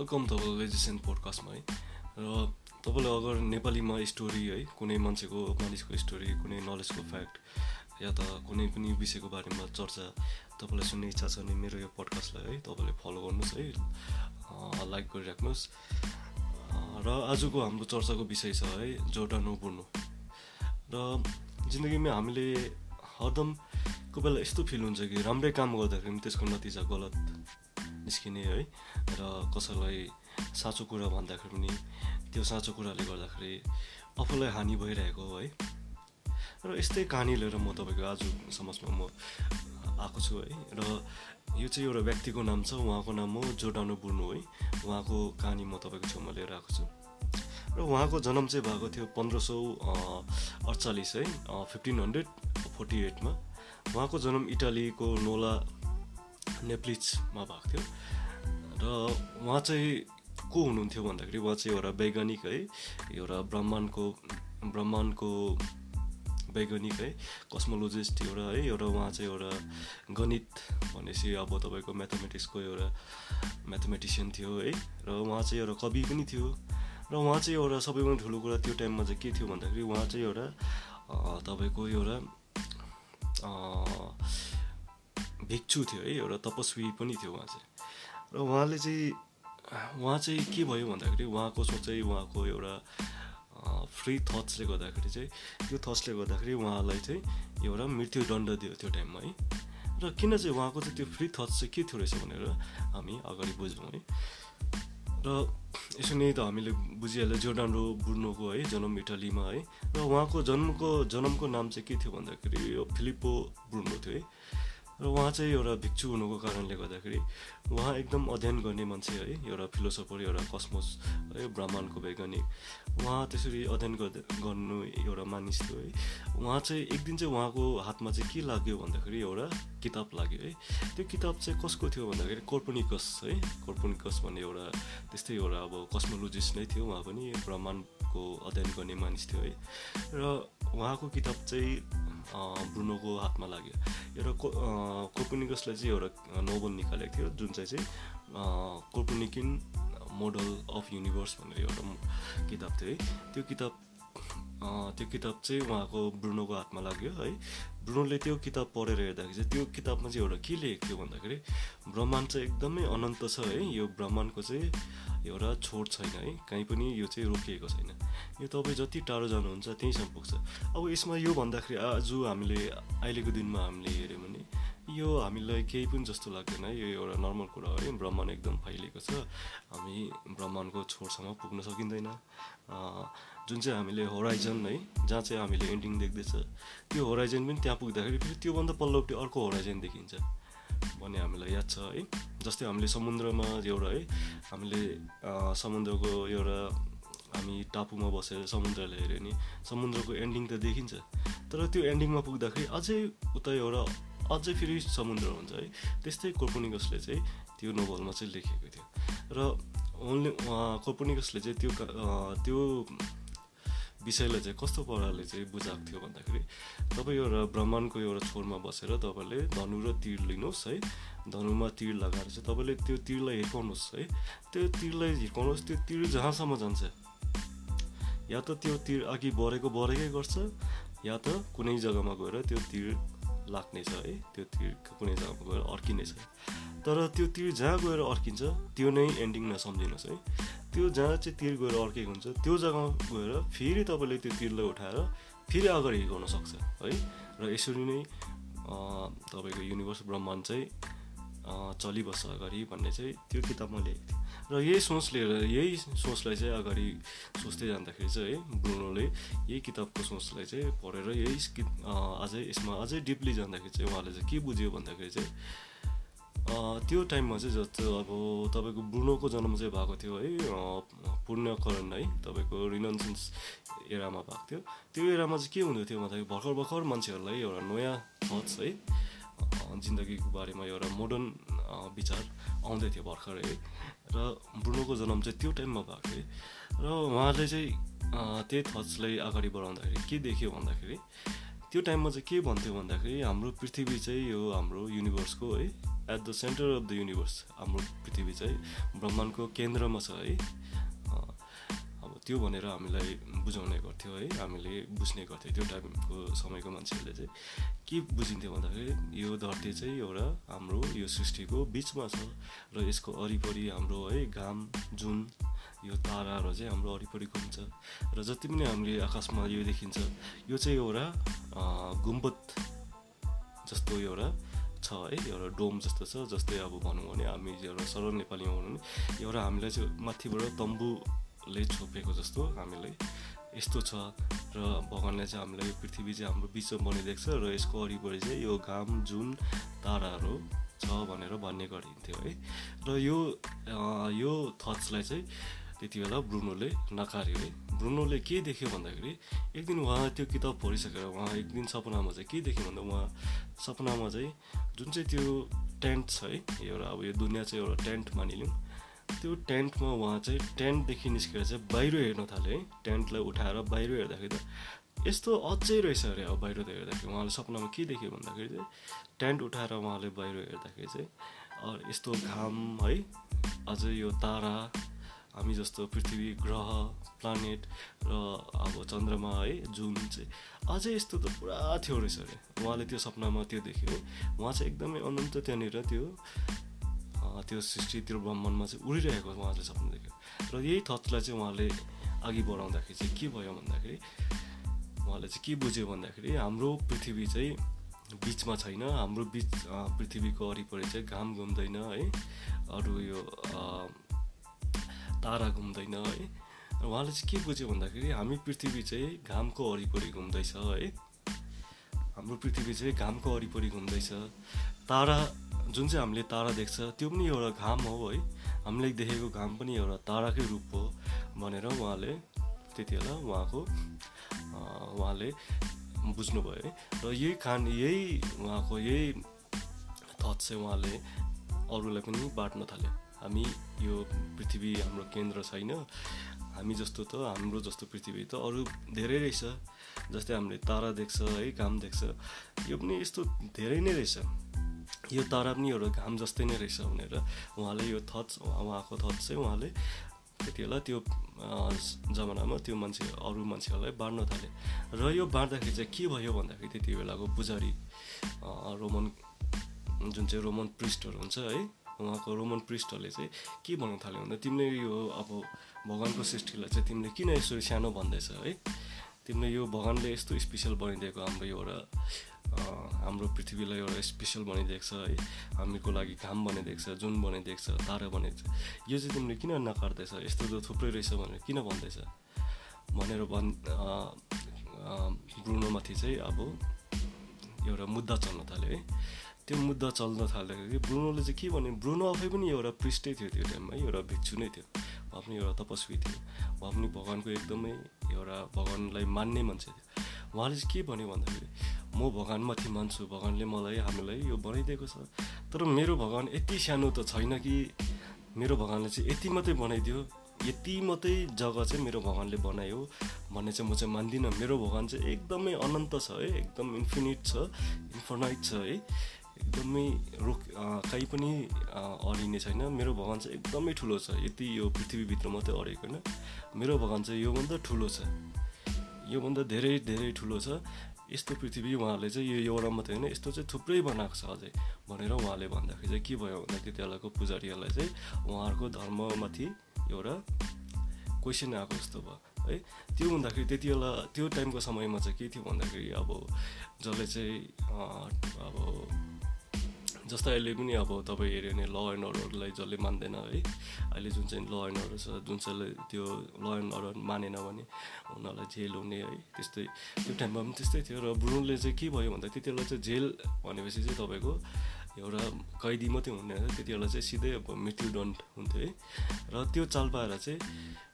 Welcome तपाईँलाई लेजिसेन्ट पोडकास्टमा है र तपाईँले अगर नेपालीमा स्टोरी है कुनै मान्छेको मानिसको स्टोरी कुनै नलेजको फ्याक्ट या त कुनै पनि विषयको बारेमा चर्चा तपाईँलाई सुन्ने इच्छा छ भने मेरो यो पोडकास्टलाई है तपाईँले फलो गर्नुहोस् है लाइक गरिराख्नुहोस्। र आजको हाम्रो चर्चाको विषय छ है जोर्डानो बुर्नु र जिन्दगीमा हामीले हरदम कोही बेला यस्तो फिल हुन्छ कि राम्रै काम गर्दाखेरि पनि त्यसको नतिजा गलत। निस्किने है। र कसैलाई साँचो कुरा भन्दाखेरि पनि त्यो साँचो कुराले गर्दाखेरि आफूलाई हानि भइरहेको है र यस्तै कहानी लिएर म तपाईँको आज समाजमा म आएको छु है। र यो चाहिँ एउटा व्यक्तिको नाम छ उहाँको नाम हो जोडानो बुर्नु है। उहाँको कहानी म तपाईँको छेउमा लिएर आएको छु। र उहाँको जन्म चाहिँ भएको थियो पन्ध्र सौ अडचालिस है। फिफ्टिन हन्ड्रेड फोर्टी एटमा। उहाँको जन्म इटालीको नोला नेप्लिचमा भएको थियो। र उहाँ चाहिँ को हुनुहुन्थ्यो भन्दाखेरि उहाँ चाहिँ एउटा वैज्ञानिक है एउटा ब्रह्माण्डको ब्रह्माण्डको वैज्ञानिक है कस्मोलोजिस्ट एउटा है एउटा उहाँ चाहिँ एउटा गणित भनेपछि अब तपाईँको म्याथमेटिक्सको एउटा म्याथमेटिसियन थियो है। र उहाँ चाहिँ एउटा कवि पनि थियो। र उहाँ चाहिँ एउटा सबैभन्दा ठुलो कुरा त्यो टाइममा चाहिँ के थियो भन्दाखेरि उहाँ चाहिँ एउटा तपाईँको एउटा भिक्षु थियो है एउटा तपस्वी पनि थियो उहाँ चाहिँ। र उहाँले चाहिँ उहाँ चाहिँ के भयो भन्दाखेरि उहाँको सोचाइ उहाँको एउटा फ्री थट्सले गर्दाखेरि चाहिँ त्यो थट्सले गर्दाखेरि उहाँलाई चाहिँ एउटा मृत्युदण्ड दियो त्यो टाइममा है। र किन चाहिँ उहाँको चाहिँ त्यो फ्री थट्स चाहिँ के थियो रहेछ भनेर हामी अगाडि बुझ्यौँ है। र यसो नै त हामीले बुझिहाल्यो जोर्डान्डो बुर्नोको है जन्म इटालीमा है। र उहाँको जन्मको जन्मको नाम चाहिँ के थियो भन्दाखेरि यो फिलिपो बुर्नो थियो है। र उहाँ चाहिँ एउटा भिक्षु हुनुको कारणले गर्दाखेरि उहाँ एकदम अध्ययन गर्ने मान्छे है एउटा फिलोसफर एउटा कस्मोस है ब्रह्माण्डको वैज्ञानिक। उहाँ त्यसरी अध्ययन गर्नु एउटा मानिस थियो है। उहाँ चाहिँ एक दिन चाहिँ उहाँको हातमा चाहिँ के लाग्यो भन्दाखेरि एउटा किताब लाग्यो है। त्यो किताब चाहिँ कसको थियो भन्दाखेरि कोर्पोनिकस है कोर्पोनिकस भन्ने एउटा त्यस्तै एउटा अब कस्मोलोजिस्ट नै थियो उहाँ पनि ब्रह्माण्डको अध्ययन गर्ने मानिस थियो है। र उहाँको किताब चाहिँ ब्रुनोको हातमा लाग्यो। एउटा को कोर्पोनिकसले चाहिँ एउटा नोबल निकालेको थियो। जुन चाहिँ चाहिँ कोर्पोनिकिन मोडल अफ युनिभर्स भनेर एउटा किताब थियो है। त्यो किताब त्यो किताब चाहिँ उहाँको ब्रुनोको हातमा लाग्यो है। ब्रुनोले त्यो किताब पढेर हेर्दाखेरि चाहिँ त्यो किताबमा चाहिँ एउटा के लेखेको थियो भन्दाखेरि ब्रह्माण्ड चाहिँ एकदमै अनन्त छ है। यो ब्रह्माण्डको चाहिँ एउटा छोड छैन है। कहीँ पनि यो चाहिँ रोकिएको छैन। यो तपाईँ जति टाढो जानुहुन्छ त्यहीँसम्म पुग्छ अब यसमा यो भन्दाखेरि आज हामीले अहिलेको दिनमा हामीले हेऱ्यौँ भने यो हामीलाई केही पनि जस्तो लाग्दैन। यो एउटा नर्मल कुरा हो। ब्रह्माण्ड एकदम फैलिएको छ। हामी ब्रह्माण्डको छोरसम्म पुग्न सकिँदैन। जुन चाहिँ हामीले होराइजन है जहाँ चाहिँ हामीले एन्डिङ देख्दैछ त्यो होराइजन पनि त्यहाँ पुग्दाखेरि फेरि त्योभन्दा पल्लोपट्टि अर्को होराइजन देखिन्छ भन्ने हामीलाई याद छ है। जस्तै हामीले समुद्रमा एउटा है हामीले समुद्रको एउटा हामी टापुमा बसेर समुद्रलाई हेऱ्यो भने समुद्रको एन्डिङ त देखिन्छ। तर त्यो एन्डिङमा पुग्दाखेरि अझै उता एउटा अझै फेरि समुद्र हुन्छ है। त्यस्तै कोर्पोनिकसले चाहिँ त्यो नोभलमा चाहिँ लेखेको थियो। र ओन्ली कोर्पोनिकसले चाहिँ त्यो त्यो विषयलाई चाहिँ कस्तो प्रकारले चाहिँ बुझाएको थियो भन्दाखेरि तपाईँ एउटा ब्रह्माण्डको एउटा छोरमा बसेर तपाईँले धनु र तिर लिनुहोस् है। धनुमा तिर लगाएर चाहिँ तपाईँले त्यो तिरलाई हिर्काउनुहोस् है। त्यो तिरलाई हिर्काउनुहोस् त्यो तिर जहाँसम्म जान्छ। या त त्यो तिर अघि बढेको बढेकै गर्छ या त कुनै जग्गामा गएर त्यो तिर लाग्नेछ है? त्यो तिर कुनै जग्गामा गएर अड्किनेछ तर त्यो तिर जहाँ गएर अड्किन्छ त्यो नै एन्डिङ नसम्झिनुहोस् है? त्यो जहाँ चाहिँ तिर गएर अड्केको हुन्छ त्यो जग्गामा गएर फेरि तपाईँले त्यो तिरलाई उठाएर फेरि अगाडि हिर्काउन सक्छ है? र यसरी नै तपाईँको युनिभर्स ब्रह्माण्ड चाहिँ चलिबस्छ अगाडि भन्ने चाहिँ त्यो किताबमा लेखेको थियो। र यही सोच लिएर यही सोचलाई चाहिँ अगाडि सोच्दै जाँदाखेरि चाहिँ है ब्रुनोले यही किताबको सोचलाई चाहिँ पढेर यही अझै यसमा अझै डिपली जाँदाखेरि चाहिँ उहाँले चाहिँ के बुझ्यो भन्दाखेरि चाहिँ त्यो टाइममा चाहिँ जस्तो अब तपाईँको ब्रुनोको जन्म चाहिँ भएको थियो है पुण्यकरण है तपाईँको रिनन्सेन्स एरामा भएको थियो। त्यो एरामा चाहिँ के हुँदो थियो भन्दाखेरि भर्खर भर्खर मान्छेहरूलाई एउटा नयाँ थट्स है जिन्दगीको बारेमा एउटा मोडर्न विचार आउँदै थियो भर्खर। है र ब्रुनोको जन्म चाहिँ त्यो टाइममा भएको है र उहाँले चाहिँ त्यही थट्सलाई अगाडि बढाउँदाखेरि के देख्यो भन्दाखेरि त्यो टाइममा चाहिँ के भन्थ्यो भन्दाखेरि हाम्रो पृथ्वी चाहिँ यो हाम्रो युनिभर्सको है at the centre of the universe हाम्रो पृथ्वी चाहिँ ब्रह्माण्डको केन्द्रमा छ है। त्यो भनेर हामीलाई बुझाउने गर्थ्यो है हामीले बुझ्ने गर्थ्यो त्यो टाइमको समयको मान्छेहरूले चाहिँ। के बुझिन्थ्यो भन्दाखेरि यो धरती चाहिँ एउटा हाम्रो यो सृष्टिको बिचमा छ र यसको वरिपरि हाम्रो है घाम जुन यो ताराहरू चाहिँ हाम्रो वरिपरि घुम्छ र जति पनि हामीले आकाशमा यो देखिन्छ यो चाहिँ एउटा गुम्बत जस्तो एउटा छ है एउटा डोम जस्तो छ जस्तै अब भनौँ भने हामी एउटा सरल नेपालीमा भनौँ भने एउटा हामीलाई चाहिँ माथिबाट तम्बुले छोपेको जस्तो हामीलाई यस्तो छ र भगवान्ले चाहिँ हामीलाई पृथ्वी चाहिँ हाम्रो बिचमा बनिदिएको छ र यसको वरिपरि चाहिँ यो घाम जुन ताराहरू छ भनेर भन्ने गरिन्थ्यो है। र यो यो थट्सलाई चाहिँ त्यति बेला ब्रुनोले नकार्यो है। ब्रुनोले के देख्यो भन्दाखेरि एक दिन उहाँ त्यो किताब पढिसकेर उहाँ एक दिन सपनामा चाहिँ के देख्यो भन्दा उहाँ सपनामा चाहिँ जुन चाहिँ त्यो टेन्ट छ है एउटा अब यो दुनियाँ चाहिँ एउटा टेन्ट मानिलिउँ। त्यो टेन्टमा उहाँ चाहिँ टेन्टदेखि निस्केर चाहिँ बाहिर हेर्न थाल्यो है टेन्टलाई उठाएर बाहिर हेर्दाखेरि त यस्तो अझै रहेछ अरे अब बाहिर त हेर्दाखेरि। उहाँले सपनामा के देख्यो भन्दाखेरि चाहिँ टेन्ट उठाएर उहाँले बाहिर हेर्दाखेरि चाहिँ यस्तो घाम है अझै यो तारा हामी जस्तो पृथ्वी ग्रह प्लानेट र अब चन्द्रमा है जुन चाहिँ अझै यस्तो त पुरा थियो रहेछ अरे। उहाँले त्यो सपनामा त्यो देख्यो। उहाँ चाहिँ एकदमै अनन्त त्यहाँनिर त्यो त्यो सृष्टि त्यो ब्रह्माण्डमा चाहिँ उडिरहेको उहाँले सपना देख्यो र यही थट्सलाई चाहिँ उहाँले अघि बढाउँदाखेरि चाहिँ के भयो भन्दाखेरि उहाँले चाहिँ के बुझ्यो भन्दाखेरि हाम्रो पृथ्वी चाहिँ बिचमा छैन हाम्रो बिच पृथ्वीको वरिपरि चाहिँ घाम घुम्दैन है अरू यो तारा घुम्दैन है। उहाँले चाहिँ के बुझ्यो भन्दाखेरि हामी पृथ्वी चाहिँ घामको वरिपरि घुम्दैछ है। हाम्रो पृथ्वी चाहिँ घामको वरिपरि घुम्दैछ। तारा जुन चाहिँ हामीले तारा देख्छ त्यो पनि एउटा घाम हो है। हामीले देखेको घाम पनि एउटा ताराकै रूप हो भनेर उहाँले त्यति बेला उहाँको उहाँले बुझ्नुभयो है। र यही खान यही उहाँको यही थट चाहिँ उहाँले अरूलाई पनि बाँड्न थाल्यो। हामी यो पृथ्वी हाम्रो केन्द्र छैन। हामी जस्तो त हाम्रो जस्तो पृथ्वी त अरू धेरै रहेछ जस्तै हामीले तारा देख्छ है घाम देख्छ। यो पनि यस्तो धेरै नै रहेछ। यो तारा पनि एउटा घाम जस्तै नै रहेछ भनेर उहाँले यो थट्स उहाँको थट्स चाहिँ उहाँले त्यति बेला त्यो जमानामा त्यो मान्छे अरू मान्छेहरूलाई बाँड्न थाले। र यो बाँड्दाखेरि चाहिँ के भयो भन्दाखेरि त्यति बेलाको पुजारी रोमन जुन चाहिँ रोमन प्रिस्टहरू हुन्छ है उहाँको रोमन प्रिस्टहरूले चाहिँ के भन्नु थाल्यो भन्दा तिमीले यो अब भगवान्को सृष्टिलाई चाहिँ तिमीले किन यसरी सानो भन्दैछ है? तिमीले यो भगवान्ले यस्तो स्पेसल बनिदिएको हाम्रो एउटा हाम्रो पृथ्वीलाई एउटा स्पेसल बनिदिएको छ है? हामीको लागि घाम बनिदिएको छ जुन बनिदिएको छ तारा बनिदिएको छ। यो चाहिँ तिमीले किन नकाट्दैछ? यस्तो त थुप्रै रहेछ भनेर किन भन्दैछ? भनेर भन् ब्रुनोमाथि चाहिँ अब एउटा मुद्दा चल्न थाल्यो है? त्यो मुद्दा चल्न थाल्दाखेरि ब्रुनोले चाहिँ के भने ब्रुनो आफै पनि एउटा पृष्ठै थियो त्यो टाइममा है एउटा भिक्षु नै थियो। उहाँ पनि एउटा तपस्वी थियो। उहाँ पनि भगवान्को एकदमै एउटा भगवान्लाई मान्ने मान्छे थियो। उहाँले चाहिँ के भन्यो भन्दाखेरि म भगवान्माथि मान्छु भगवान्ले मलाई हामीलाई यो बनाइदिएको छ। तर मेरो भगवान् यति सानो त छैन कि मेरो भगवान्ले चाहिँ यति मात्रै बनाइदियो। यति मात्रै जग्गा चाहिँ मेरो भगवान्ले बनायो भन्ने चाहिँ म चाहिँ मान्दिनँ। मेरो भगवान् चाहिँ एकदमै अनन्त छ है एकदम इन्फिनिट छ इन्फोनाइट छ है। एकदमै रोक कहीँ पनि अडिने छैन। मेरो भगवान् चाहिँ एकदमै ठुलो छ। यति यो पृथ्वीभित्र मात्रै अडेको होइन। मेरो भगवान् चाहिँ योभन्दा ठुलो छ। योभन्दा धेरै धेरै ठुलो छ। यस्तो पृथ्वी उहाँले चाहिँ यो एउटा मात्रै होइन। यस्तो चाहिँ थुप्रै बनाएको छ अझै भनेर उहाँले भन्दाखेरि चाहिँ के भयो भन्दा त्यति बेलाको पुजारीहरूलाई चाहिँ उहाँहरूको धर्ममाथि एउटा क्वेसन आएको जस्तो भयो। है त्यो हुँदाखेरि त्यति बेला त्यो टाइमको समयमा चाहिँ के थियो भन्दाखेरि अब जसले चाहिँ अब जस्तै अहिले पनि अब तपाईँ हेऱ्यो भने ल एन्ड अर्डरलाई जसले मान्दैन है अहिले जुन चाहिँ ल एन्ड अर्डर छ जुन चाहिँले त्यो ल एन्ड अर्डर मानेन भने उनीहरूलाई जेल हुने है त्यस्तै त्यो टाइममा पनि त्यस्तै थियो। र ब्रुनले चाहिँ के भयो भन्दा त्यति बेला चाहिँ जेल भनेपछि चाहिँ तपाईँको एउटा कैदी मात्रै हुने त्यति बेला चाहिँ सिधै अब मृत्युदण्ड हुन्थ्यो है। र त्यो चाल पाएर चाहिँ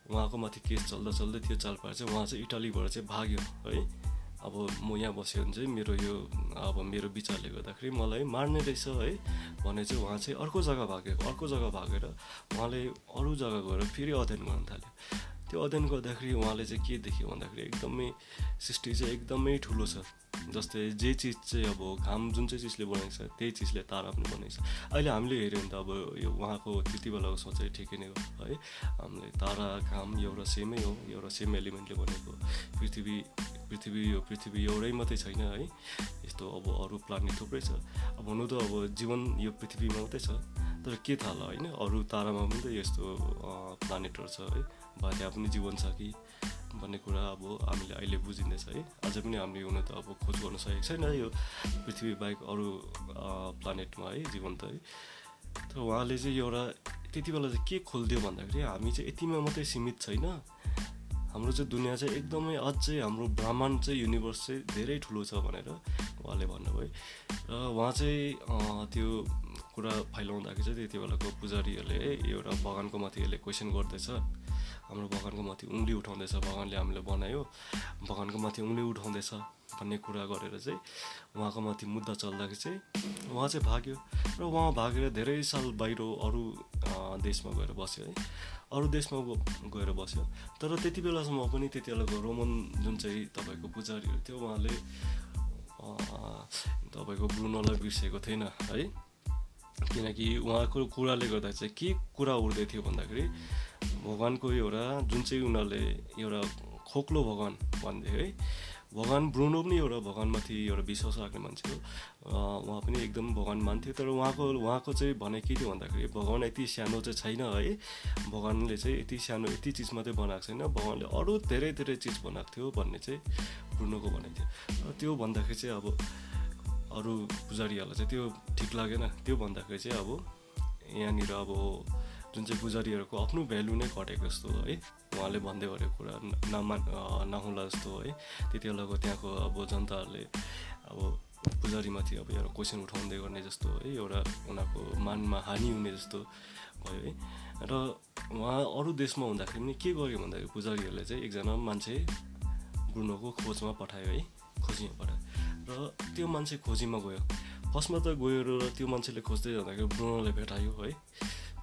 उहाँको माथि केस चल्दा चल्दै त्यो चाल पाएर चाहिँ उहाँ चाहिँ इटालीबाट चाहिँ भाग्यो है। अब म यहाँ बस्यो भने चाहिँ मेरो यो अब मेरो विचारले गर्दाखेरि मलाई मार्ने रहेछ है भने चाहिँ उहाँ चाहिँ अर्को जग्गा भाग्यो अर्को जग्गा भागेर उहाँले अरू जग्गा गएर फेरि अध्ययन गर्न थाल्यो। त्यो अध्ययन गर्दाखेरि उहाँले चाहिँ के देख्यो भन्दाखेरि एकदमै सृष्टि चाहिँ एकदमै ठुलो छ। जस्तै जे चिज चाहिँ अब घाम जुन चाहिँ चिजले बनाएको छ त्यही चिजले तारा पनि बनाएको छ। अहिले हामीले हेऱ्यो भने त अब यो उहाँको त्यति बेलाको सोचाइ ठिकै नै हो है। हामीले तारा घाम एउटा सेमै हो एउटा सेम एलिमेन्टले बनेको पृथ्वी पृथ्वी यो पृथ्वी एउटै मात्रै छैन है। यस्तो अब अरू प्लानेट थुप्रै छ। अब हुनु त अब जीवन यो पृथ्वीमा मात्रै छ। तर के थाहा होला होइन? अरू तारामा पनि त यस्तो प्लानेटहरू छ है। वा त्यहाँ पनि जीवन छ कि भन्ने कुरा अब हामीले अहिले बुझिँदैछ है। अझै पनि हामीले हुन त अब खोज गर्न सकेको छैन यो पृथ्वी बाहेक अरू प्लानेटमा है जीवन त है। तर उहाँले चाहिँ एउटा त्यति बेला चाहिँ के खोलिदियो भन्दाखेरि हामी चाहिँ यतिमा मात्रै सीमित छैन। हाम्रो चाहिँ दुनियाँ चाहिँ एकदमै अझै हाम्रो ब्रह्माण्ड चाहिँ युनिभर्स चाहिँ धेरै ठुलो छ भनेर उहाँले भन्नुभयो र उहाँ चाहिँ त्यो कुरा फैलाउँदाखेरि चाहिँ त्यति बेलाको पुजारीहरूले एउटा भगवान्को माथि यसले क्वेसन गर्दैछ। हाम्रो भगवान्को माथि उङ्ली उठाउँदैछ भगवान्ले हामीले बनायो। भगवान्को माथि उङ्ली उठाउँदैछ भन्ने कुरा गरेर चाहिँ उहाँको माथि मुद्दा चल्दाखेरि चाहिँ उहाँ चाहिँ भाग्यो। र उहाँ भागेर धेरै साल बाहिर अरू देशमा गएर बस्यो है। अरू देशमा गएर बस्यो। तर त्यति बेलासम्म पनि त्यति बेलाको रोमन जुन चाहिँ तपाईँको पुजारीहरू थियो उहाँले तपाईँको ब्रुनोलाई बिर्सेको थिएन है। किनकि उहाँको कुराले गर्दा चाहिँ के कुरा उड्दै थियो भन्दाखेरि भगवान्को एउटा जुन चाहिँ उनीहरूले एउटा खोक्लो भगवान् भन्थे है भगवान् ब्रुनो पनि एउटा भगवान्माथि एउटा विश्वास राख्ने मान्छे हो। उहाँ पनि एकदम भगवान् मान्थ्यो तर उहाँको उहाँको चाहिँ भने के थियो भन्दाखेरि भगवान् यति सानो चाहिँ छैन है भगवान्ले चाहिँ यति सानो यति चिज मात्रै बनाएको छैन भगवान्ले अरू धेरै धेरै चिज बनाएको थियो भन्ने चाहिँ ब्रुनोको भनाइ थियो। त्यो भन्दाखेरि चाहिँ अब अरू पुजारीहरूलाई चाहिँ त्यो ठिक लागेन। त्यो भन्दाखेरि चाहिँ अब यहाँनिर अब जुन चाहिँ पुजारीहरूको आफ्नो भ्यालु नै घटेको जस्तो है उहाँले भन्दै गरेको कुरा नमान नहुला जस्तो है त्यति बेलाको त्यहाँको अब जनताहरूले अब पुजारीमाथि अब एउटा क्वेसन उठाउँदै गर्ने जस्तो है एउटा उनीहरूको मानमा हानि हुने जस्तो भयो है। र उहाँ अरू देशमा हुँदाखेरि पनि के गर्यो भन्दाखेरि पुजारीहरूले चाहिँ एकजना मान्छे ब्रुनोको खोजमा पठायो है। खोजीमा पठायो र त्यो मान्छे खोजीमा गयो। फर्स्टमा त गयो र त्यो मान्छेले खोज्दै जाँदाखेरि ब्रुनोले भेटायो है।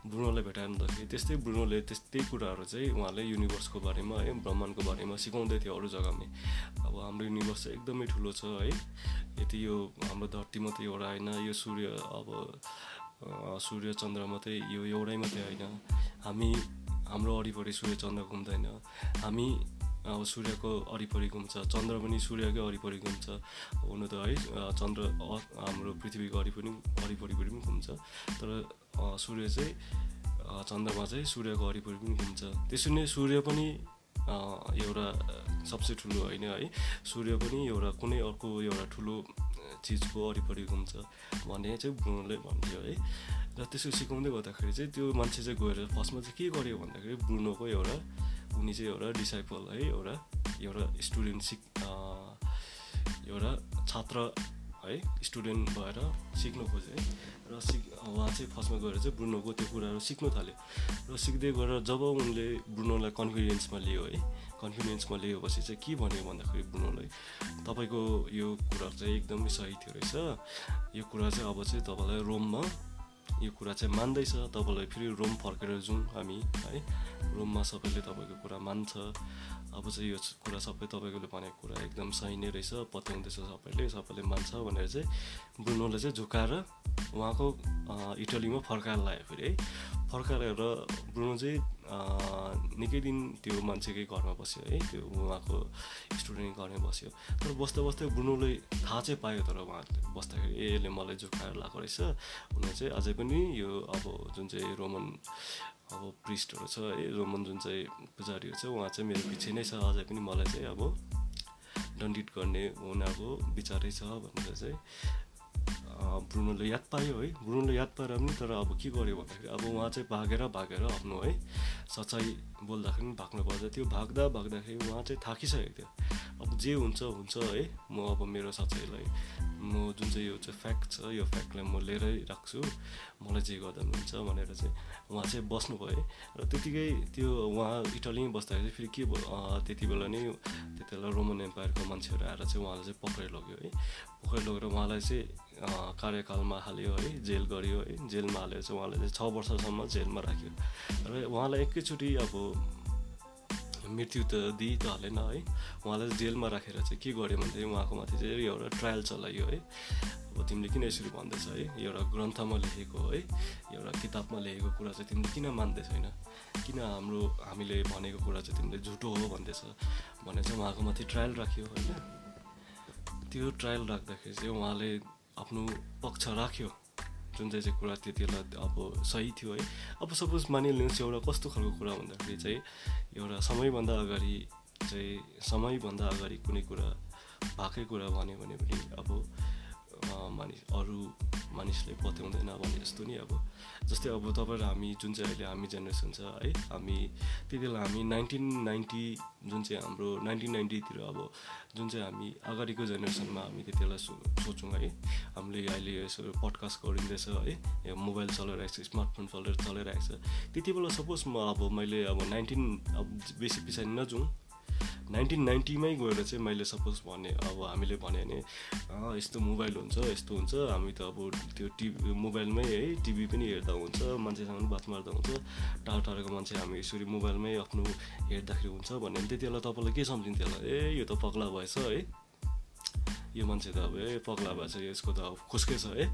ब्रुनोलाई भेटाउँदाखेरि त्यस्तै ब्रुनोले त्यस्तै कुराहरू चाहिँ उहाँले युनिभर्सको बारेमा है ब्रह्माण्डको बारेमा सिकाउँदै थियो अरू जग्गामा। अब हाम्रो युनिभर्स चाहिँ एकदमै ठुलो छ है। यति यो हाम्रो धरती मात्रै एउटा होइन यो सूर्य अब सूर्य चन्द्र मात्रै यो एउटै मात्रै होइन। हामी हाम्रो वरिपरि सूर्य चन्द्र घुम्दैन हामी अब सूर्यको वरिपरि घुम्छ चन्द्र पनि सूर्यकै वरिपरि घुम्छ हुनु त है। चन्द्र हाम्रो पृथ्वीको वरिपरि वरिपरि पनि घुम्छ। तर सूर्य चाहिँ चन्द्रमा चाहिँ सूर्यको वरिपरि पनि घुम्छ। त्यसरी नै सूर्य पनि एउटा सबसे ठुलो होइन है। सूर्य पनि एउटा कुनै अर्को एउटा ठुलो चिजको वरिपरि घुम्छ भन्ने चाहिँ ब्रुनोले भन्थ्यो है। र त्यसो सिकाउँदै गर्दाखेरि चाहिँ त्यो मान्छे चाहिँ गएर फर्स्टमा चाहिँ के गर्यो भन्दाखेरि ब्रुनोको एउटा उनी चाहिँ एउटा डिसाइपल है एउटा एउटा स्टुडेन्ट सिक एउटा छात्र है स्टुडेन्ट भएर सिक्नु खोज्यो है। र सिक उहाँ चाहिँ फर्स्टमा गएर चाहिँ ब्रुनोको त्यो कुराहरू सिक्नु थाल्यो। र सिक्दै गएर जब उनले ब्रुनोलाई कन्फिडेन्समा लियो है कन्फिडेन्समा लिएपछि चाहिँ के भन्यो भन्दाखेरि ब्रुनोलाई तपाईँको यो कुरा चाहिँ एकदमै सही थियो रहेछ। यो कुरा चाहिँ अब चाहिँ तपाईँलाई रोममा यो कुरा चाहिँ मान्दैछ। तपाईँलाई फेरि रोम फर्केर जाउँ हामी है? रोममा सबैले तपाईँको कुरा मान्छ। अब चाहिँ यो कुरा सबै तपाईँकोले भनेको कुरा एकदम सही नै रहेछ। पत्याउँदैछ सबैले सबैले मान्छ भनेर चाहिँ ब्रुनोले चाहिँ झुकाएर उहाँको इटलीमा फर्काएर लायो फेरि है? फर्काएर ब्रुनो चाहिँ निकै दिन त्यो मान्छेकै घरमा बस्यो है त्यो उहाँको स्टुडेन्ट घरमै बस्यो। तर बस्दा बस्दै ब्रुनोले थाहा चाहिँ पायो तर उहाँ बस्दाखेरि ए यसले मलाई झुकाएर लगाएको रहेछ। उनीहरू चाहिँ अझै पनि यो अब जुन चाहिँ रोमन अब प्रिस्टहरू छ है रोमन जुन चाहिँ पुजारीहरू छ उहाँ चाहिँ मेरो पछि नै छ। अझै पनि मलाई चाहिँ अब दण्डित गर्ने उनीहरूको विचारै छ भनेर चाहिँ ब्रुनोले याद पायो है ब्रुनोले याद पाएर पनि तर अब के गर्यो भन्दाखेरि अब उहाँ चाहिँ भागेर भागेर आफ्नो है सच्चाइ बोल्दाखेरि पनि भाग्नु पर्छ त्यो भाग्दा भाग्दाखेरि उहाँ चाहिँ थाकिसकेको थियो अब जे हुन्छ हुन्छ है म अब मेरो सच्चाइलाई म जुन चाहिँ यो चाहिँ फ्याक्ट छ यो फ्याक्टलाई म लिएरै राख्छु मलाई जे गर्दा पनि हुन्छ भनेर चाहिँ उहाँ चाहिँ बस्नुभयो र त्यतिकै त्यो उहाँ इटलीमै बस्दाखेरि फेरि के त्यति बेला नै त्यति बेला रोमन एम्पायरको मान्छेहरू आएर चाहिँ उहाँलाई चाहिँ पक्रेर लग्यो है पक्रेर लगेर उहाँलाई चाहिँ कार्यकालमा हाल्यो है जेल गरियो है। जेलमा हालेर चाहिँ उहाँलाई चाहिँ छ वर्षसम्म जेलमा राख्यो। र उहाँलाई एकैचोटि अब मृत्यु त दिइ त हालेन है। उहाँलाई जेलमा राखेर चाहिँ के गर्यो भने चाहिँ उहाँको माथि चाहिँ एउटा ट्रायल चलाइयो है। अब तिमीले किन यसरी भन्दैछ है? एउटा ग्रन्थमा लेखेको है एउटा किताबमा लेखेको कुरा चाहिँ तिमीले किन होइन? किन हाम्रो हामीले भनेको कुरा चाहिँ तिमीले झुटो हो भन्दैछ? भनेर चाहिँ उहाँको माथि ट्रायल राख्यो होइन। त्यो ट्रायल राख्दाखेरि चाहिँ उहाँले आफ्नो पक्ष राख्यो। जुन चाहिँ चाहिँ कुरा त्यति बेला अब सही थियो है। अब सपोज मानिलिनुहोस् एउटा कस्तो खालको कुरा भन्दाखेरि चाहिँ एउटा समयभन्दा अगाडि चाहिँ समयभन्दा अगाडि कुनै कुरा भएकै कुरा भन्यो भने पनि अब मानिस अरू मानिसले पत्याउँदैन भने जस्तो नि अब जस्तै अब तपाईँ हामी जुन चाहिँ अहिले हामी जेनेरेसन छ है हामी त्यति बेला हामी नाइन्टिन नाइन्टी जुन चाहिँ हाम्रो नाइन्टिन नाइन्टीतिर अब जुन चाहिँ हामी अगाडिको जेनेरेसनमा हामी त्यति बेला सो सोचौँ है हामीले अहिले यसो पडकास्ट गरिँदैछ है मोबाइल चलाइरहेको छ स्मार्टफोन चलाइ चलाइरहेको छ। त्यति बेला सपोज म अब मैले अब नाइन्टिन अब बेसी पछाडि नजाउँ नाइन्टिन नाइन्टीमै गएर चाहिँ मैले सपोज भने अब हामीले भने यस्तो मोबाइल हुन्छ यस्तो हुन्छ हामी त अब त्यो टिभी मोबाइलमै है टिभी पनि हेर्दा हुन्छ मान्छेसँग पनि बात मार्दा हुन्छ टाढो टाढोको मान्छे हामी यसरी मोबाइलमै आफ्नो हेर्दाखेरि हुन्छ भन्यो भने त्यति बेला तपाईँलाई के सम्झिन्थ्यो होला? ए यो त पग्ला भएछ है। यो मान्छे त अब ए पग्ला भएछ यसको त अब खुस्कै छ है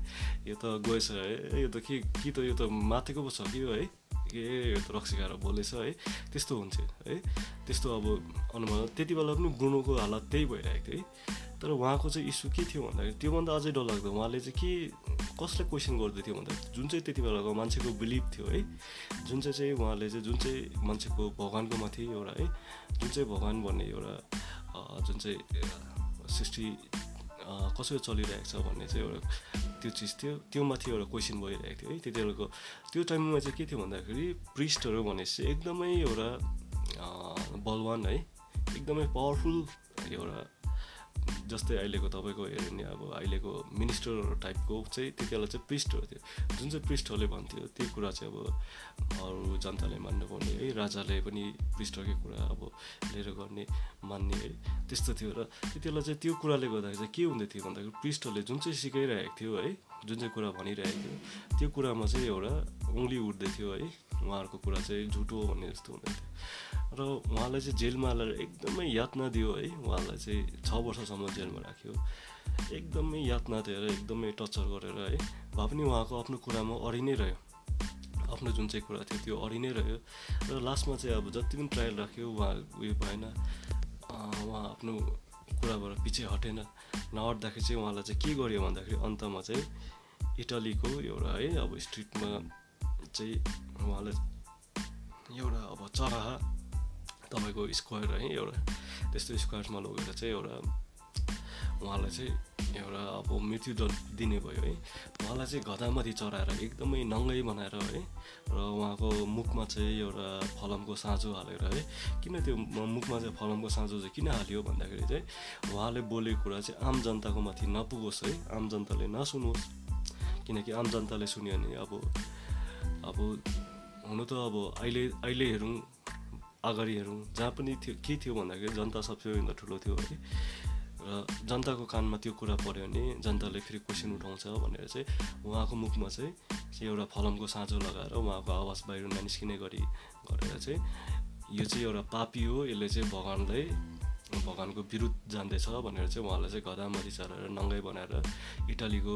यो त गएछ है यो त के कि त यो त माथिको पो छ कि है? त रक्सी खाएर बोलेछ है। त्यस्तो हुन्थ्यो है। त्यस्तो अब अनुमान त्यति बेला पनि ब्रुनोको हालत त्यही भइरहेको थियो है। तर उहाँको चाहिँ इस्यु के थियो भन्दाखेरि त्योभन्दा अझै डरलाग्दो उहाँले चाहिँ के कसलाई क्वेसन गर्दै थियो भन्दा जुन चाहिँ त्यति बेलाको मान्छेको बिलिभ थियो है। जुन चाहिँ चाहिँ उहाँले चाहिँ जुन चाहिँ मान्छेको भगवान्को माथि एउटा है जुन चाहिँ भगवान् भन्ने एउटा जुन चाहिँ सृष्टि कसरी चलिरहेको छ भन्ने चाहिँ एउटा त्यो चिज थियो। त्यो माथि एउटा क्वेसन भइरहेको थियो है। त्यति बेलाको त्यो टाइममा चाहिँ के थियो भन्दाखेरि प्रिस्टहरू भनेपछि एकदमै एउटा बलवान है। एकदमै पावरफुल एउटा जस्तै अहिलेको तपाईँको हेऱ्यो भने अब अहिलेको मिनिस्टरहरू टाइपको चाहिँ त्यति बेला चाहिँ प्रिस्टहरू थियो जुन चाहिँ प्रिस्टहरूले भन्थ्यो त्यो कुरा चाहिँ अब अरू जनताले मान्नुपर्ने है राजाले पनि प्रिस्टकै कुरा अब लिएर गर्ने मान्ने है त्यस्तो थियो र त्यति बेला चाहिँ त्यो कुराले गर्दाखेरि चाहिँ के हुँदै थियो भन्दाखेरि प्रिस्टहरूले जुन चाहिँ सिकाइरहेको थियो है जुन चाहिँ कुरा भनिरहेको थियो त्यो कुरामा चाहिँ एउटा उङ्ली उठ्दै थियो है उहाँहरूको कुरा चाहिँ झुटो भन्ने जस्तो हुँदै थियो। र उहाँलाई चाहिँ जेलमा हालेर एकदमै यातना दियो है। उहाँलाई चाहिँ छ वर्षसम्म जेलमा राख्यो। एकदमै यातना दिएर एकदमै टर्चर गरेर है। भए पनि उहाँको आफ्नो कुरामा अडि नै रह्यो। आफ्नो जुन चाहिँ कुरा थियो त्यो अडि नै रह्यो। र लास्टमा चाहिँ अब जति पनि ट्रायल राख्यो उहाँ उयो भएन। उहाँ आफ्नो कुराबाट पछि हटेन। नहट्दाखेरि चाहिँ उहाँलाई चाहिँ के गर्यो भन्दाखेरि अन्तमा चाहिँ इटलीको एउटा है अब स्ट्रिटमा चाहिँ उहाँलाई एउटा अब चराहा तपाईँको स्क्वायर है एउटा त्यस्तो स्क्वायरमा लगेर चाहिँ एउटा उहाँलाई चाहिँ एउटा अब मृत्युदण्ड दिने भयो है उहाँलाई चाहिँ घदामाथि चढाएर एकदमै नङ्गै बनाएर है र उहाँको मुखमा चाहिँ एउटा फलमको साँचो हालेर है किन त्यो मुखमा चाहिँ फलमको साँचो चाहिँ किन हाल्यो भन्दाखेरि चाहिँ उहाँले बोलेको कुरा चाहिँ आम जनताको माथि नपुगोस् है आम जनताले नसुनोस् किनकि आम जनताले सुन्यो भने अब अब हुनु त अब अहिले अहिले हेरौँ अगाडिहरू जहाँ पनि थियो के थियो भन्दाखेरि जनता सबैभन्दा ठुलो थियो है र जनताको कानमा त्यो कुरा पऱ्यो भने जनताले फेरि क्वेसन उठाउँछ भनेर चाहिँ उहाँको मुखमा चाहिँ एउटा फलमको साँचो लगाएर उहाँको आवाज बाहिर ननिस्किने गरी गरेर चाहिँ यो चाहिँ एउटा पापी हो यसले चाहिँ भगवान्लाई भगवान्को विरुद्ध जान्दैछ भनेर चाहिँ उहाँलाई चाहिँ गदामरी चलाएर नङ्गै बनाएर इटालीको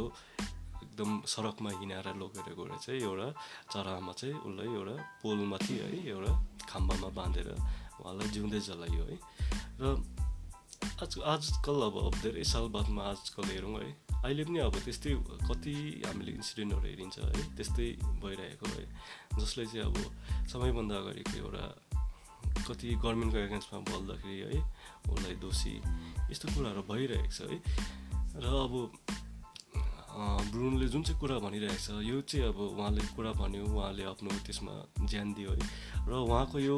एकदम सडकमा हिँडाएर लगेर गएर चाहिँ एउटा चरामा चाहिँ उसलाई एउटा पोलमाथि है एउटा खाम्बामा बाँधेर उहाँलाई जिउँदै जलाइयो है। र आज आजकल अब धेरै साल बादमा आजकल हेरौँ है अहिले पनि अब त्यस्तै कति हामीले इन्सिडेन्टहरू हेरिन्छ है त्यस्तै भइरहेको है। जसले चाहिँ अब समयभन्दा अगाडिको एउटा कति गभर्मेन्टको एगेन्स्टमा बोल्दाखेरि है उसलाई दोषी यस्तो कुराहरू भइरहेको छ है। र अब ब्रुनले जुन चाहिँ कुरा भनिरहेको छ यो चाहिँ अब उहाँले कुरा भन्यो उहाँले आफ्नो त्यसमा ज्यान दियो है। र उहाँको यो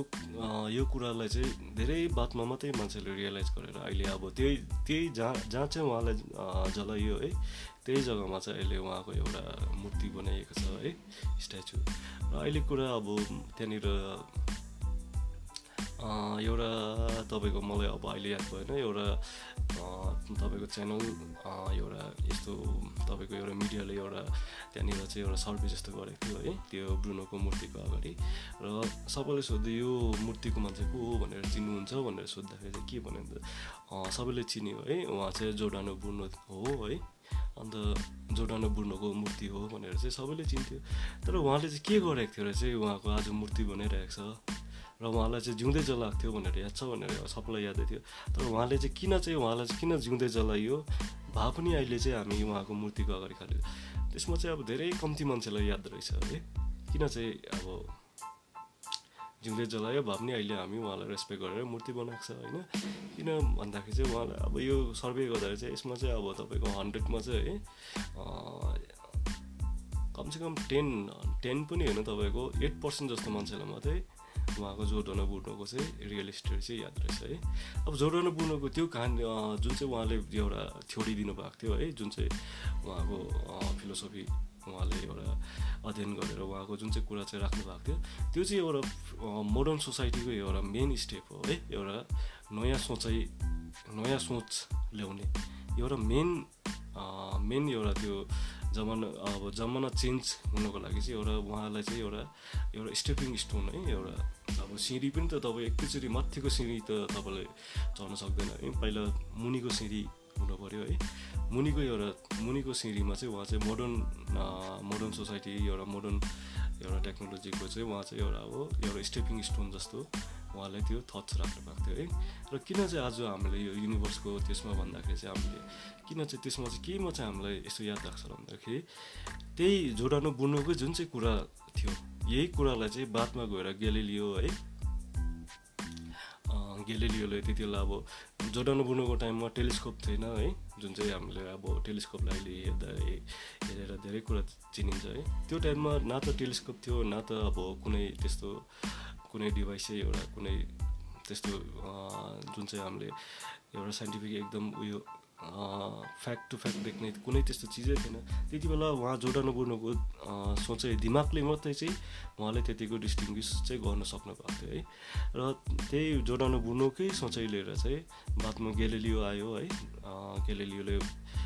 यो कुरालाई चाहिँ धेरै बातमा मात्रै मान्छेले रियलाइज गरेर अहिले अब त्यही त्यही जहाँ जहाँ चाहिँ उहाँलाई जलाइयो है त्यही जग्गामा चाहिँ अहिले उहाँको एउटा मूर्ति बनाइएको छ है स्ट्याचु। र अहिले कुरा अब त्यहाँनिर एउटा तपाईँको मलाई अब अहिले याद भएन एउटा तपाईँको च्यानल एउटा यस्तो तपाईँको एउटा मिडियाले एउटा त्यहाँनिर चाहिँ एउटा सर्भे जस्तो गरेको थियो है त्यो ब्रुनोको मूर्तिको अगाडि। र सबैले सोध्यो यो मूर्तिको मान्छे को हो? भनेर चिन्नुहुन्छ भनेर सोद्धाखेरि चाहिँ के भन्यो भने सबैले चिन्यो है उहाँ चाहिँ जोडानो ब्रुनो हो है अन्त जोडानो बुर्नोको मूर्ति हो भनेर चाहिँ सबैले चिन्थ्यो। तर उहाँले चाहिँ के गरेको थियो र चाहिँ उहाँको आज मूर्ति बनाइरहेको छ? र उहाँलाई चाहिँ जिउँदै जलाएको थियो भनेर याद छ भनेर सबैलाई यादै थियो। तर उहाँले चाहिँ किन चाहिँ उहाँलाई चाहिँ किन जिउँदै जलाइयो भए पनि अहिले चाहिँ हामी उहाँको मूर्तिको अगाडि खालि त्यसमा चाहिँ अब धेरै कम्ती मान्छेलाई याद रहेछ है। किन चाहिँ अब जिउँदै जलायो भए पनि अहिले हामी उहाँलाई रेस्पेक्ट गरेर मूर्ति बनाएको छ होइन? किन भन्दाखेरि चाहिँ उहाँलाई अब यो सर्वे गर्दाखेरि चाहिँ यसमा चाहिँ अब तपाईँको हन्ड्रेडमा चाहिँ है कमसेकम टेन टेन पनि होइन तपाईँको एट पर्सेन्ट जस्तो मान्छेलाई मात्रै उहाँको जोर्डन बुर्नोको चाहिँ रियल स्टोरी चाहिँ याद रहेछ है। अब जोर्डन बुर्नोको त्यो कहानी जुन चाहिँ उहाँले एउटा थ्योरी दिनुभएको थियो है जुन चाहिँ उहाँको फिलोसफी उहाँले एउटा अध्ययन गरेर उहाँको जुन चाहिँ कुरा चाहिँ राख्नु भएको थियो त्यो चाहिँ एउटा मोडर्न सोसाइटीको एउटा मेन स्टेप हो है एउटा नयाँ सोचाइ नयाँ सोच ल्याउने एउटा मेन मेन एउटा त्यो जमाना अब जमाना चेन्ज हुनको लागि चाहिँ एउटा उहाँलाई चाहिँ एउटा एउटा स्टेपिङ स्टोन है एउटा अब सिँढी पनि त तपाईँ एकैचोटि माथिको सिँढी त तपाईँले चढ्न सक्दैन है। पहिला मुनिको सिँढी हुनु पऱ्यो है। मुनिको एउटा मुनिको सिँढीमा चाहिँ उहाँ चाहिँ मोडर्न मोडर्न सोसाइटी एउटा मोडर्न एउटा टेक्नोलोजीको चाहिँ उहाँ चाहिँ एउटा अब एउटा स्टेपिङ स्टोन जस्तो उहाँले त्यो थट्स राख्नु भएको थियो है। र किन चाहिँ आज हामीले यो युनिभर्सको त्यसमा भन्दाखेरि चाहिँ हामीले किन चाहिँ त्यसमा चाहिँ केमा चाहिँ हामीलाई यसो याद राख्छ भन्दाखेरि त्यही जोडानु बुन्नुको जुन चाहिँ कुरा थियो यही कुरालाई चाहिँ बादमा गएर गेलेलियो है। गेलेलियोले त्यति बेला अब जोडानु बुन्नुको टाइममा टेलिस्कोप थिएन है। जुन चाहिँ हामीले अब टेलिस्कोपलाई अहिले हेर्दा हेरेर धेरै कुरा चिनिन्छ है। त्यो टाइममा न त टेलिस्कोप थियो न त अब कुनै त्यस्तो कुनै डिभाइस एउटा कुनै त्यस्तो जुन चाहिँ हामीले एउटा साइन्टिफिक एकदम उयो फ्याक्ट टु फ्याक्ट देख्ने कुनै त्यस्तो चिजै थिएन। त्यति बेला उहाँ जोडानु बुर्नुको सोचै दिमागले मात्रै चाहिँ उहाँले त्यतिको डिस्टिङ्ग्विस चाहिँ गर्न सक्नु भएको थियो है। र त्यही जोडानु बुर्नुकै सोचाइ लिएर चाहिँ बादमा गेलेलियो आयो है। गेलेलियोले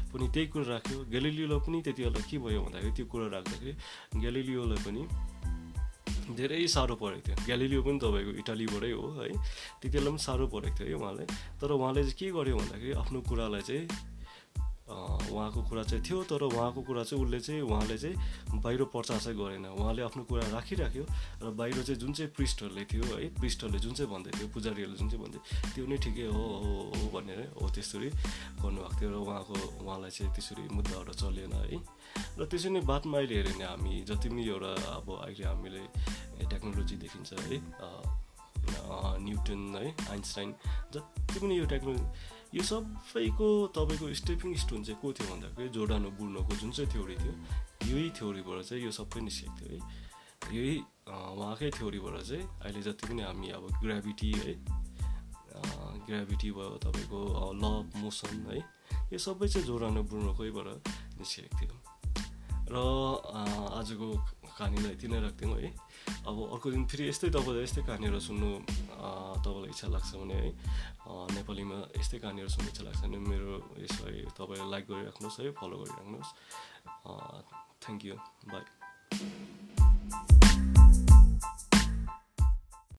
पनि त्यही कुरा राख्यो। गेलेलियोलाई पनि त्यति बेला के भयो भन्दाखेरि त्यो कुरा राख्दाखेरि गेलेलियोलाई पनि धेरै साह्रो परेको थियो। ग्यालिलियो पनि तपाईँको इटालीबाटै हो है। त्यति बेला पनि साह्रो परेको थियो है उहाँलाई। तर उहाँले चाहिँ के गर्यो भन्दाखेरि आफ्नो कुरालाई चाहिँ उहाँको कुरा चाहिँ थियो तर उहाँको कुरा चाहिँ उसले चाहिँ उहाँले चाहिँ बाहिर प्रचार चाहिँ गरेन। उहाँले आफ्नो कुरा राखिराख्यो र बाहिर चाहिँ जुन चाहिँ पृष्ठहरूले थियो है पृष्ठहरूले जुन चाहिँ भन्दै थियो पुजारीहरूले जुन चाहिँ भन्दै त्यो नै ठिकै हो हो भनेर हो त्यसरी गर्नुभएको थियो र उहाँको उहाँलाई चाहिँ त्यसरी मुद्दाहरू चलेन है। र त्यसरी नै बादमा अहिले हेऱ्यो भने हामी जति पनि एउटा अब अहिले हामीले टेक्नोलोजी देखिन्छ है न्युटन है आइन्सटाइन जति पनि यो टेक्नोलोजी यो सबैको तपाईँको स्टेपिङ स्टोन चाहिँ को थियो भन्दाखेरि जोडानो बुढ्नुको जुन चाहिँ थ्योरी थियो यही थ्योरीबाट चाहिँ यो सबै निस्केको थियो है। यही उहाँकै थ्योरीबाट चाहिँ अहिले जति पनि हामी अब ग्राभिटी है ग्राभिटी भयो तपाईँको ल मोसन है यो सबै चाहिँ जोडानो बुढ्नुकैबाट निस्केको थियो। र आजको कहानीलाई यति नै राख्थ्यौँ है। अब अर्को दिन फेरि यस्तै तपाईँलाई यस्तै कहानीहरू सुन्नु तपाईँलाई इच्छा लाग्छ भने है नेपालीमा यस्तै कहानीहरू सुन्नु इच्छा लाग्छ भने मेरो यसलाई तपाईँले लाइक गरिराख्नुहोस् है फलो गरिराख्नुहोस्। Thank you bye.